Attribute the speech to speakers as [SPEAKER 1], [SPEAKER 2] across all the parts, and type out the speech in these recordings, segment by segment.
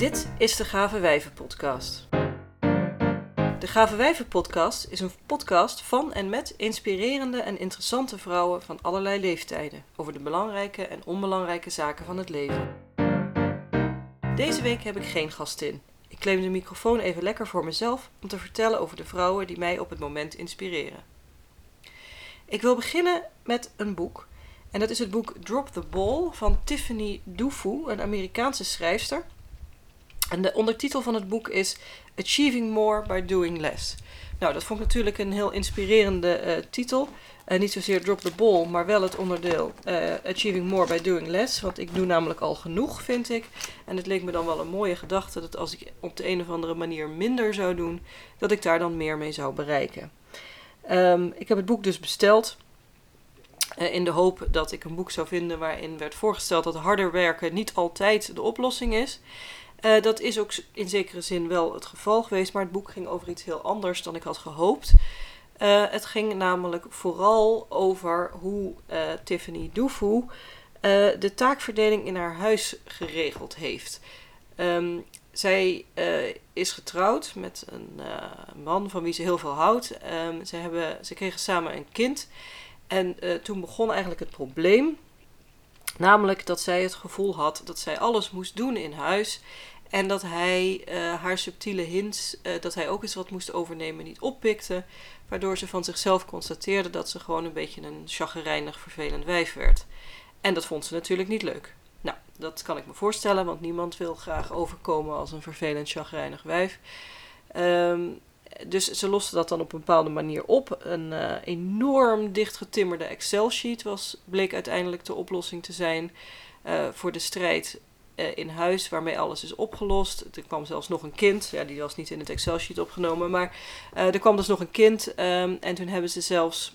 [SPEAKER 1] Dit is de Gave Wijven podcast. De Gave Wijven podcast is een podcast van en met inspirerende en interessante vrouwen van allerlei leeftijden over de belangrijke en onbelangrijke zaken van het leven. Deze week heb ik geen gastin. Ik claim de microfoon even lekker voor mezelf om te vertellen over de vrouwen die mij op het moment inspireren. Ik wil beginnen met een boek. En dat is het boek Drop the Ball van Tiffany Dufu, een Amerikaanse schrijfster. En de ondertitel van het boek is Achieving More by Doing Less. Nou, dat vond ik natuurlijk een heel inspirerende uh, titel. Uh, niet zozeer Drop the Ball, maar wel het onderdeel uh, Achieving More by Doing Less. Want ik doe namelijk al genoeg, vind ik. En het leek me dan wel een mooie gedachte dat als ik op de een of andere manier minder zou doen, dat ik daar dan meer mee zou bereiken. Um, ik heb het boek dus besteld. in de hoop dat ik een boek zou vinden waarin werd voorgesteld dat harder werken niet altijd de oplossing is. Uh, dat is ook in zekere zin wel het geval geweest, maar het boek ging over iets heel anders dan ik had gehoopt. Uh, het ging namelijk vooral over hoe uh, Tiffany Dufu de taakverdeling in haar huis geregeld heeft. Um, zij is getrouwd met een man van wie ze heel veel houdt. Um, ze, hebben, ze kregen samen een kind. En toen begon eigenlijk het probleem. Namelijk dat zij het gevoel had dat zij alles moest doen in huis. En dat hij uh, haar subtiele hints, uh, dat hij ook eens wat moest overnemen, niet oppikte. Waardoor ze van zichzelf constateerde dat ze gewoon een beetje een chagrijnig, vervelend wijf werd. En dat vond ze natuurlijk niet leuk. Nou, dat kan ik me voorstellen, want niemand wil graag overkomen als een vervelend, chagrijnig wijf. Um, dus ze loste dat dan op een bepaalde manier op. Een uh, enorm dichtgetimmerde Excel-sheet was, bleek uiteindelijk de oplossing te zijn voor de strijd uh, in huis waarmee alles is opgelost. Er kwam zelfs nog een kind. Ja, die was niet in het Excel-sheet opgenomen. Maar er kwam dus nog een kind. Um, en toen hebben ze zelfs.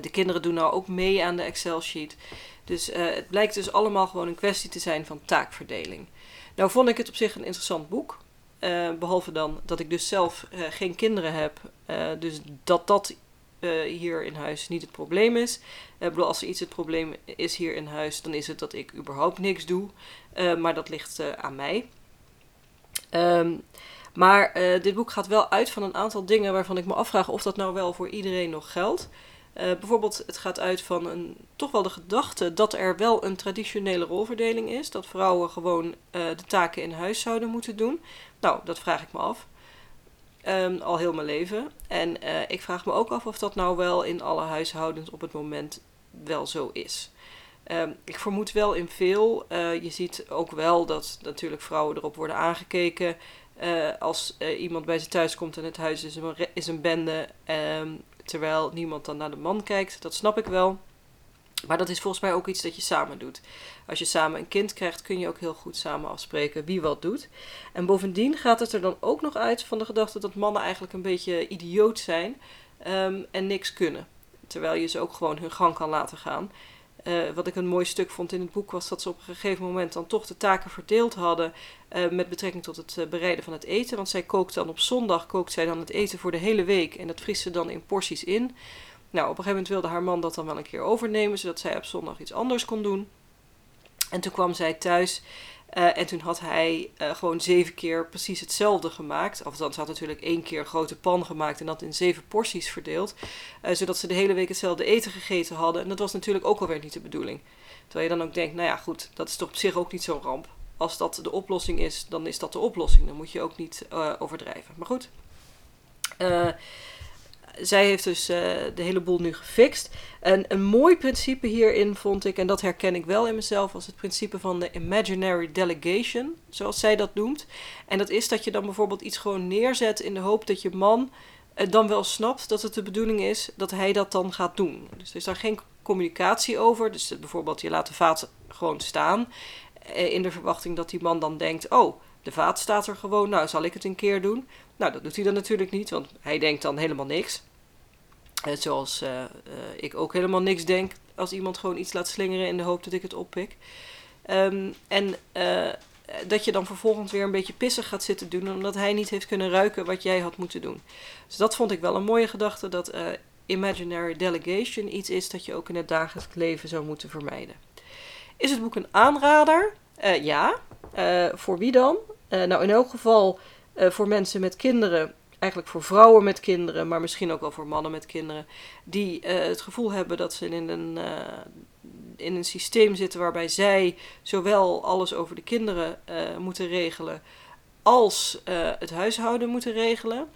[SPEAKER 1] De kinderen doen nou ook mee aan de Excel-sheet. Dus het blijkt dus allemaal gewoon een kwestie te zijn van taakverdeling. Nou vond ik het op zich een interessant boek. Behalve dan dat ik dus zelf geen kinderen heb. dus dat dat hier in huis niet het probleem is. Uh, bedoel, als er iets het probleem is hier in huis, dan is het dat ik überhaupt niks doe. Maar dat ligt aan mij. Um, maar dit boek gaat wel uit van een aantal dingen waarvan ik me afvraag of dat nou wel voor iedereen nog geldt. Bijvoorbeeld, het gaat uit van een, toch wel de gedachte dat er wel een traditionele rolverdeling is. Dat vrouwen gewoon de taken in huis zouden moeten doen. Nou, dat vraag ik me af. Um, al heel mijn leven. En uh, ik vraag me ook af of dat nou wel in alle huishoudens op het moment wel zo is. Um, ik vermoed wel in veel. Je ziet ook wel dat natuurlijk vrouwen erop worden aangekeken. Als iemand bij ze thuis komt en het huis is een, is een bende. Um, terwijl niemand dan naar de man kijkt. Dat snap ik wel. Maar dat is volgens mij ook iets dat je samen doet. Als je samen een kind krijgt, kun je ook heel goed samen afspreken wie wat doet. En bovendien gaat het er dan ook nog uit van de gedachte dat mannen eigenlijk een beetje idioot zijn um, en niks kunnen. Terwijl je ze ook gewoon hun gang kan laten gaan. Uh, wat ik een mooi stuk vond in het boek was dat ze op een gegeven moment dan toch de taken verdeeld hadden uh, met betrekking tot het uh, bereiden van het eten. Want zij kookt dan op zondag kookt zij dan het eten voor de hele week en dat vriest ze dan in porties in. Nou, op een gegeven moment wilde haar man dat dan wel een keer overnemen, zodat zij op zondag iets anders kon doen. En toen kwam zij thuis uh, en toen had hij uh, gewoon zeven keer precies hetzelfde gemaakt. Althans, had natuurlijk één keer een grote pan gemaakt en dat in zeven porties verdeeld. Uh, zodat ze de hele week hetzelfde eten gegeten hadden. En dat was natuurlijk ook alweer niet de bedoeling. Terwijl je dan ook denkt, nou ja, goed, dat is toch op zich ook niet zo'n ramp. Als dat de oplossing is, dan is dat de oplossing. Dan moet je ook niet overdrijven. Maar goed zij heeft dus uh, de hele boel nu gefixt. En een mooi principe hierin vond ik, en dat herken ik wel in mezelf, als het principe van de imaginary delegation, zoals zij dat noemt. En dat is dat je dan bijvoorbeeld iets gewoon neerzet in de hoop dat je man uh, dan wel snapt dat het de bedoeling is dat hij dat dan gaat doen. Dus er is daar geen communicatie over. Dus bijvoorbeeld je laat de vaat gewoon staan uh, in de verwachting dat die man dan denkt, oh, de vaat staat er gewoon, nou zal ik het een keer doen. Nou, dat doet hij dan natuurlijk niet, want hij denkt dan helemaal niks. Uh, zoals uh, uh, ik ook helemaal niks denk als iemand gewoon iets laat slingeren in de hoop dat ik het oppik. Um, en dat je dan vervolgens weer een beetje pissig gaat zitten doen, omdat hij niet heeft kunnen ruiken wat jij had moeten doen. Dus dat vond ik wel een mooie gedachte, dat imaginary delegation iets is dat je ook in het dagelijks leven zou moeten vermijden. Is het boek een aanrader? ja. Voor wie dan? nou, in elk geval voor mensen met kinderen eigenlijk voor vrouwen met kinderen, maar misschien ook wel voor mannen met kinderen, die het gevoel hebben dat ze in een, in een systeem zitten waarbij zij zowel alles over de kinderen moeten regelen als het huishouden moeten regelen.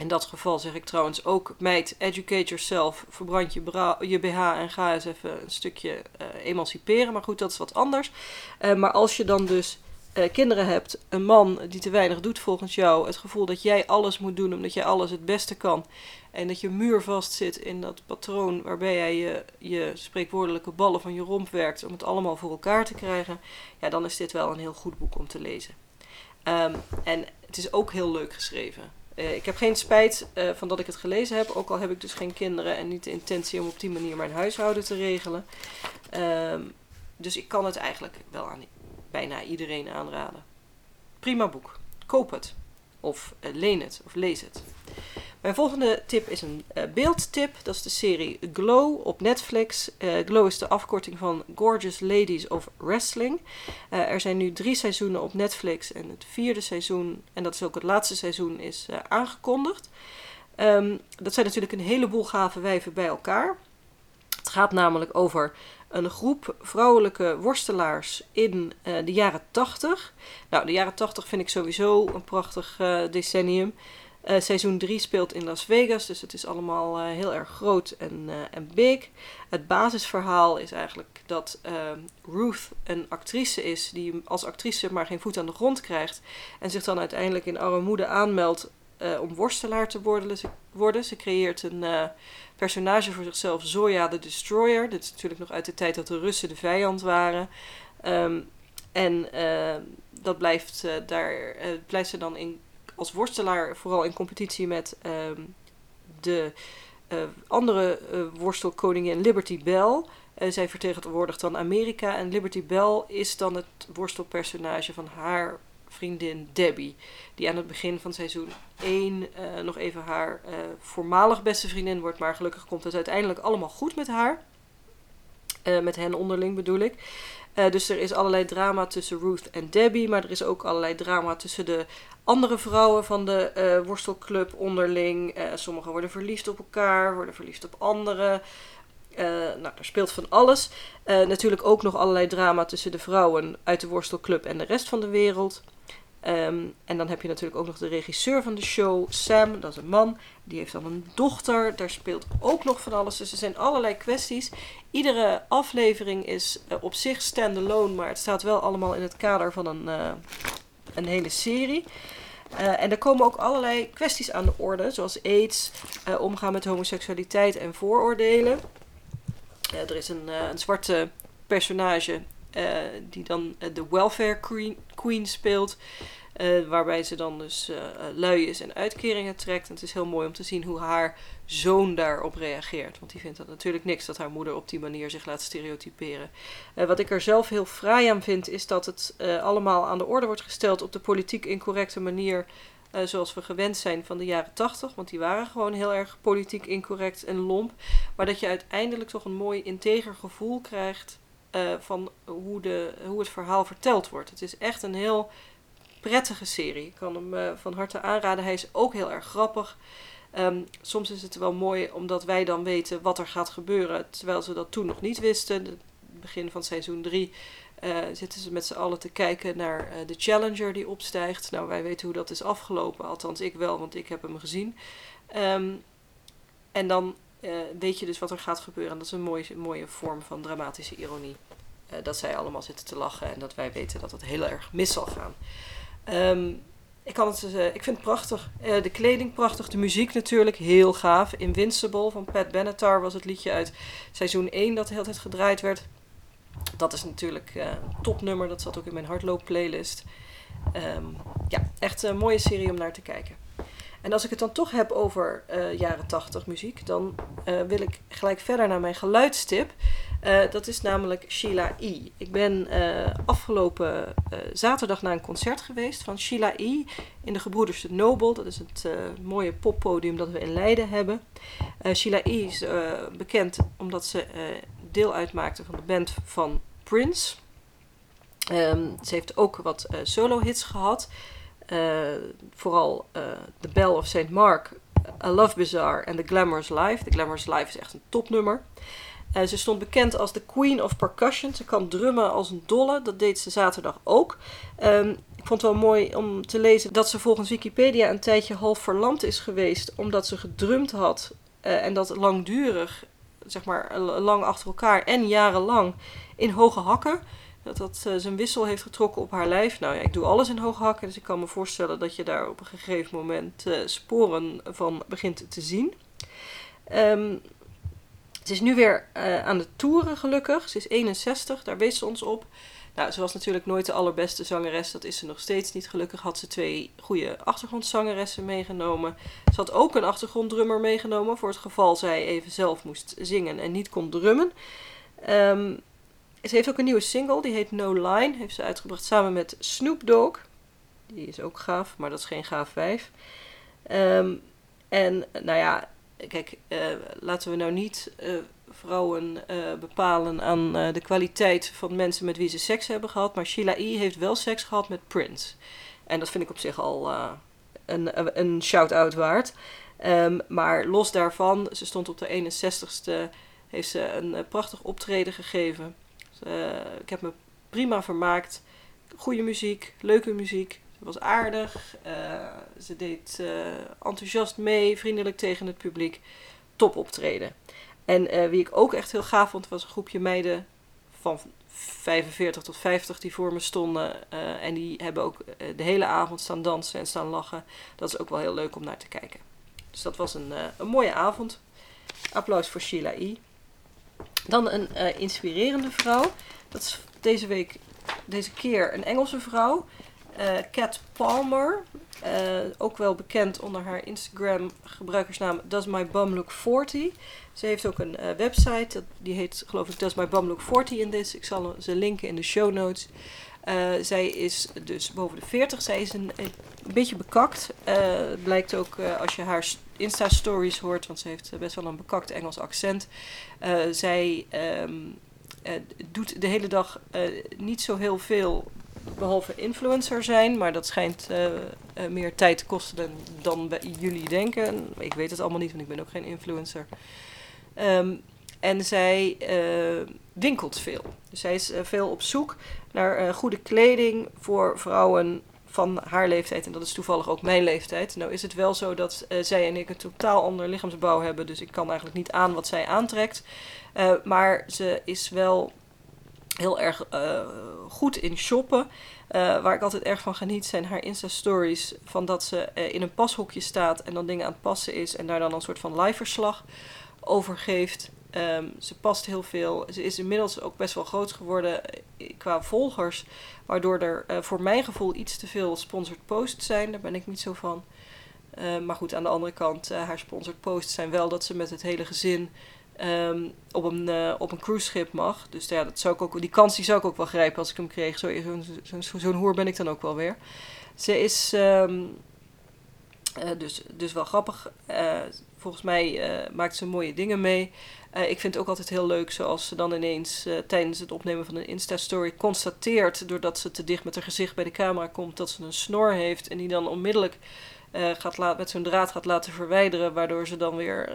[SPEAKER 1] In dat geval zeg ik trouwens ook, meid, educate yourself, verbrand je, je BH en ga eens even een stukje uh, emanciperen. Maar goed, dat is wat anders. Uh, maar als je dan dus uh, kinderen hebt, een man die te weinig doet volgens jou, het gevoel dat jij alles moet doen omdat jij alles het beste kan. En dat je muurvast zit in dat patroon waarbij jij je, spreekwoordelijke ballen van je romp werkt om het allemaal voor elkaar te krijgen. Ja, dan is dit wel een heel goed boek om te lezen. Um, en het is ook heel leuk geschreven. Uh, ik heb geen spijt uh, van dat ik het gelezen heb, ook al heb ik dus geen kinderen en niet de intentie om op die manier mijn huishouden te regelen. Uh, dus ik kan het eigenlijk wel aan bijna iedereen aanraden. Prima boek. Koop het. Of uh, leen het. Of lees het. Mijn volgende tip is een uh, beeldtip. Dat is de serie Glow op Netflix. Uh, Glow is de afkorting van Gorgeous Ladies of Wrestling. Uh, er zijn nu drie seizoenen op Netflix. En het vierde seizoen, en dat is ook het laatste seizoen, is aangekondigd. Um, dat zijn natuurlijk een heleboel gave wijven bij elkaar. Het gaat namelijk over een groep vrouwelijke worstelaars in de jaren 80. Nou, de jaren 80 vind ik sowieso een prachtig decennium. Uh, seizoen 3 speelt in Las Vegas, dus het is allemaal uh, heel erg groot en, uh, en big. Het basisverhaal is eigenlijk dat ehm, Ruth een actrice is die als actrice maar geen voet aan de grond krijgt. En zich dan uiteindelijk in armoede aanmeldt om worstelaar te worden. Ze, creëert een personage voor zichzelf, Zoya the Destroyer. Dit is natuurlijk nog uit de tijd dat de Russen de vijand waren. Um, en dat blijft, daar blijft ze dan in als worstelaar vooral in competitie met ehm, de uh, andere uh, worstelkoningin Liberty Bell. Uh, zij vertegenwoordigt dan Amerika en Liberty Bell is dan het worstelpersonage van haar vriendin Debbie. Die aan het begin van seizoen 1 nog even haar voormalig beste vriendin wordt. Maar gelukkig komt het uiteindelijk allemaal goed met haar. met hen onderling bedoel ik. Uh, dus er is allerlei drama tussen Ruth en Debbie, maar er is ook allerlei drama tussen de andere vrouwen van de uh, worstelclub onderling. Uh, sommigen worden verliefd op elkaar, worden verliefd op anderen. nou, er speelt van alles. natuurlijk ook nog allerlei drama tussen de vrouwen uit de worstelclub en de rest van de wereld. Um, en dan heb je natuurlijk ook nog de regisseur van de show, Sam, dat is een man. Die heeft dan een dochter, daar speelt ook nog van alles. Dus er zijn allerlei kwesties. Iedere aflevering is uh, op zich standalone, maar het staat wel allemaal in het kader van een, uh, een hele serie. Uh, en er komen ook allerlei kwesties aan de orde, zoals aids, omgaan met homoseksualiteit en vooroordelen. er is een, een zwarte personage die dan uh, de welfare queen, queen speelt. Uh, waarbij ze dan dus lui is en uitkeringen trekt. En het is heel mooi om te zien hoe haar zoon daarop reageert. Want die vindt dat natuurlijk niks dat haar moeder op die manier zich laat stereotyperen. wat ik er zelf heel fraai aan vind, is dat het allemaal aan de orde wordt gesteld op de politiek incorrecte manier. zoals we gewend zijn van de jaren tachtig. Want die waren gewoon heel erg politiek incorrect en lomp. Maar dat je uiteindelijk toch een mooi integer gevoel krijgt uh, van hoe, de, hoe het verhaal verteld wordt. Het is echt een heel prettige serie. Ik kan hem uh, van harte aanraden. Hij is ook heel erg grappig. Um, soms is het wel mooi omdat wij dan weten wat er gaat gebeuren, terwijl ze dat toen nog niet wisten. Het begin van seizoen 3 uh, eh, zitten ze met z'n allen te kijken naar de Challenger die opstijgt. Nou, wij weten hoe dat is afgelopen, althans ik wel, want ik heb hem gezien. Um, en dan uh, weet je dus wat er gaat gebeuren. En dat is een mooie, mooie vorm van dramatische ironie. Uh, dat zij allemaal zitten te lachen en dat wij weten dat het heel erg mis zal gaan. Um, ik, kan het, uh, ik vind het prachtig. de kleding prachtig, de muziek natuurlijk heel gaaf. Invincible van Pat Benatar was het liedje uit seizoen 1 dat de hele tijd gedraaid werd. Dat is natuurlijk een topnummer, dat zat ook in mijn hardloop playlist. Um, ja, echt een mooie serie om naar te kijken. En als ik het dan toch heb over uh, jaren 80 muziek, dan uh, wil ik gelijk verder naar mijn geluidstip. Uh, dat is namelijk Sheila E. Ik ben afgelopen zaterdag naar een concert geweest van Sheila E. in de Gebroeders de Nobel. Dat is het mooie poppodium dat we in Leiden hebben. Sheila E. is bekend omdat ze deel uitmaakte van de band van Prince. Ehm, ze heeft ook wat solo-hits gehad. Vooral The Bell of St. Mark, A Love Bizarre en The Glamorous Life. The Glamorous Life is echt een topnummer. Uh, ze stond bekend als de Queen of Percussion. Ze kan drummen als een dolle. Dat deed ze zaterdag ook. Um, ik vond het wel mooi om te lezen dat ze volgens Wikipedia een tijdje half verlamd is geweest. Omdat ze gedrumd had. En dat langdurig, zeg maar lang achter elkaar en jarenlang in hoge hakken. Dat dat uh, zijn wissel heeft getrokken op haar lijf. Nou ja, ik doe alles in hoge hakken. Dus ik kan me voorstellen dat je daar op een gegeven moment sporen van begint te zien. Um, ze is nu weer uh, aan de toeren gelukkig. Ze is 61, daar wees ze ons op. Nou, ze was natuurlijk nooit de allerbeste zangeres. Dat is ze nog steeds niet. Gelukkig had ze twee goede achtergrondzangeressen meegenomen. Ze had ook een achtergronddrummer meegenomen. Voor het geval zij even zelf moest zingen en niet kon drummen. Um, ze heeft ook een nieuwe single. Die heet No Line. Heeft ze uitgebracht samen met Snoop Dogg. Die is ook gaaf, maar dat is geen gaaf 5. Um, en nou ja, kijk, uh, laten we nou niet uh, vrouwen uh, bepalen aan de kwaliteit van mensen met wie ze seks hebben gehad. Maar Sheila E. heeft wel seks gehad met Prince. En dat vind ik op zich al een, een shout-out waard. Um, maar los daarvan, ze stond op de 61ste, heeft ze een prachtig optreden gegeven. Ik heb me prima vermaakt. Goede muziek, leuke muziek was aardig. Uh, ze deed uh, enthousiast mee, vriendelijk tegen het publiek. Top optreden. En wie ik ook echt heel gaaf vond, was een groepje meiden van 45 tot 50 die voor me stonden. en die hebben ook de hele avond staan dansen en staan lachen. Dat is ook wel heel leuk om naar te kijken. Dus dat was een, een mooie avond. Applaus voor Sheila E. Dan een inspirerende vrouw. Dat is deze week, deze keer een Engelse vrouw. Uh, Cat Palmer, uh, ook wel bekend onder haar Instagram gebruikersnaam Does My Bum Look 40. Ze heeft ook een website, die heet geloof ik Does My Bum Look 40 in this. Ik zal ze linken in de show notes. Zij is dus boven de 40. Zij is een, beetje bekakt. blijkt ook als je haar Insta-stories hoort, want ze heeft best wel een bekakt Engels accent. zij um, doet de hele dag niet zo heel veel behalve influencer zijn, maar dat schijnt uh, uh, meer tijd te kosten dan, dan jullie denken. Ik weet het allemaal niet, want ik ben ook geen influencer. Um, en zij uh, winkelt veel. Dus zij is veel op zoek naar goede kleding voor vrouwen van haar leeftijd. En dat is toevallig ook mijn leeftijd. Nou is het wel zo dat zij en ik een totaal ander lichaamsbouw hebben. Dus ik kan eigenlijk niet aan wat zij aantrekt. maar ze is wel heel erg goed in shoppen. Waar ik altijd erg van geniet zijn haar Insta-stories. Van dat ze in een pashokje staat en dan dingen aan het passen is. En daar dan een soort van live verslag over geeft. Um, ze past heel veel. Ze is inmiddels ook best wel groot geworden qua volgers. Waardoor er voor mijn gevoel iets te veel sponsored posts zijn. Daar ben ik niet zo van. maar goed, aan de andere kant, haar sponsored posts zijn wel dat ze met het hele gezin um, op, een, op een cruiseschip mag. Dus ja, dat zou ik ook, die kans die zou ik ook wel grijpen als ik hem kreeg. Zo'n zo, zo, zo hoer ben ik dan ook wel weer. Ze is uh, dus, dus wel grappig. Uh, volgens mij maakt ze mooie dingen mee. ik vind het ook altijd heel leuk zoals ze dan ineens tijdens het opnemen van een Insta-story constateert, doordat ze te dicht met haar gezicht bij de camera komt, dat ze een snor heeft. En die dan onmiddellijk gaat met zo'n draad gaat laten verwijderen, waardoor ze dan weer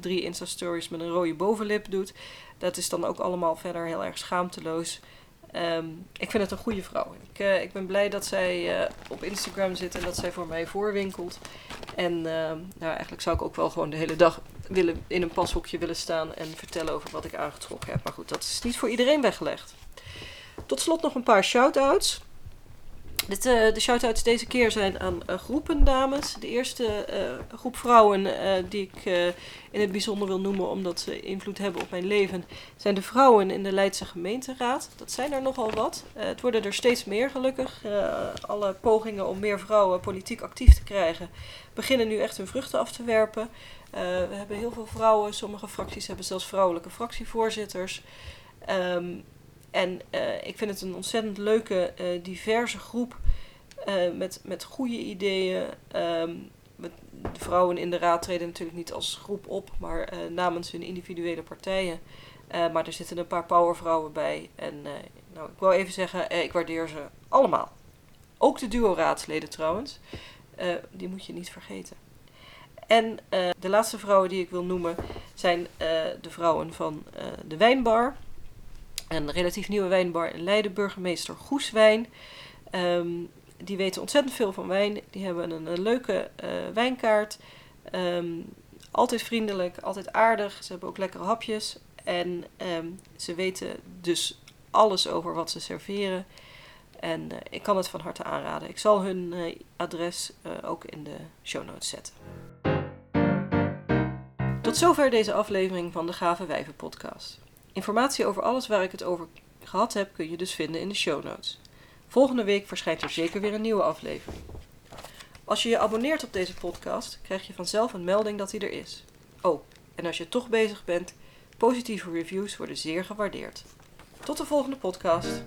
[SPEAKER 1] drie Insta-stories met een rode bovenlip doet. Dat is dan ook allemaal verder heel erg schaamteloos. Um, ik vind het een goede vrouw. Ik, uh, ik ben blij dat zij op Instagram zit en dat zij voor mij voorwinkelt. En ehm, nou, eigenlijk zou ik ook wel gewoon de hele dag willen, in een pashokje willen staan en vertellen over wat ik aangetrokken heb. Maar goed, dat is niet voor iedereen weggelegd. Tot slot nog een paar shout-outs. Dit, uh, de shout-outs deze keer zijn aan uh, groepen dames. De eerste uh, groep vrouwen die ik in het bijzonder wil noemen omdat ze invloed hebben op mijn leven, zijn de vrouwen in de Leidse gemeenteraad. Dat zijn er nogal wat. het worden er steeds meer gelukkig. alle pogingen om meer vrouwen politiek actief te krijgen beginnen nu echt hun vruchten af te werpen. we hebben heel veel vrouwen. Sommige fracties hebben zelfs vrouwelijke fractievoorzitters. Um, en uh, ik vind het een ontzettend leuke, uh, diverse groep uh, met, met goede ideeën. Um, de vrouwen in de raad treden natuurlijk niet als groep op, maar namens hun individuele partijen. maar er zitten een paar powervrouwen bij. En Nou, ik wil even zeggen, eh, ik waardeer ze allemaal. Ook de duo-raadsleden trouwens. Eh, die moet je niet vergeten. En eh, de laatste vrouwen die ik wil noemen zijn eh, de vrouwen van eh, de Wijnbar. Een relatief nieuwe wijnbar in Leiden, burgemeester Goeswijn. Ehm, die weten ontzettend veel van wijn. Die hebben een, een leuke eh, wijnkaart. Ehm, altijd vriendelijk, altijd aardig. Ze hebben ook lekkere hapjes. En ehm, ze weten dus alles over wat ze serveren. En eh, ik kan het van harte aanraden. Ik zal hun eh, adres ook in de show notes zetten. Tot zover deze aflevering van de Gave Wijven podcast. Informatie over alles waar ik het over gehad heb kun je dus vinden in de show notes. Volgende week verschijnt er zeker weer een nieuwe aflevering. Als je je abonneert op deze podcast, krijg je vanzelf een melding dat hij er is. Oh, en als je toch bezig bent, positieve reviews worden zeer gewaardeerd. Tot de volgende podcast.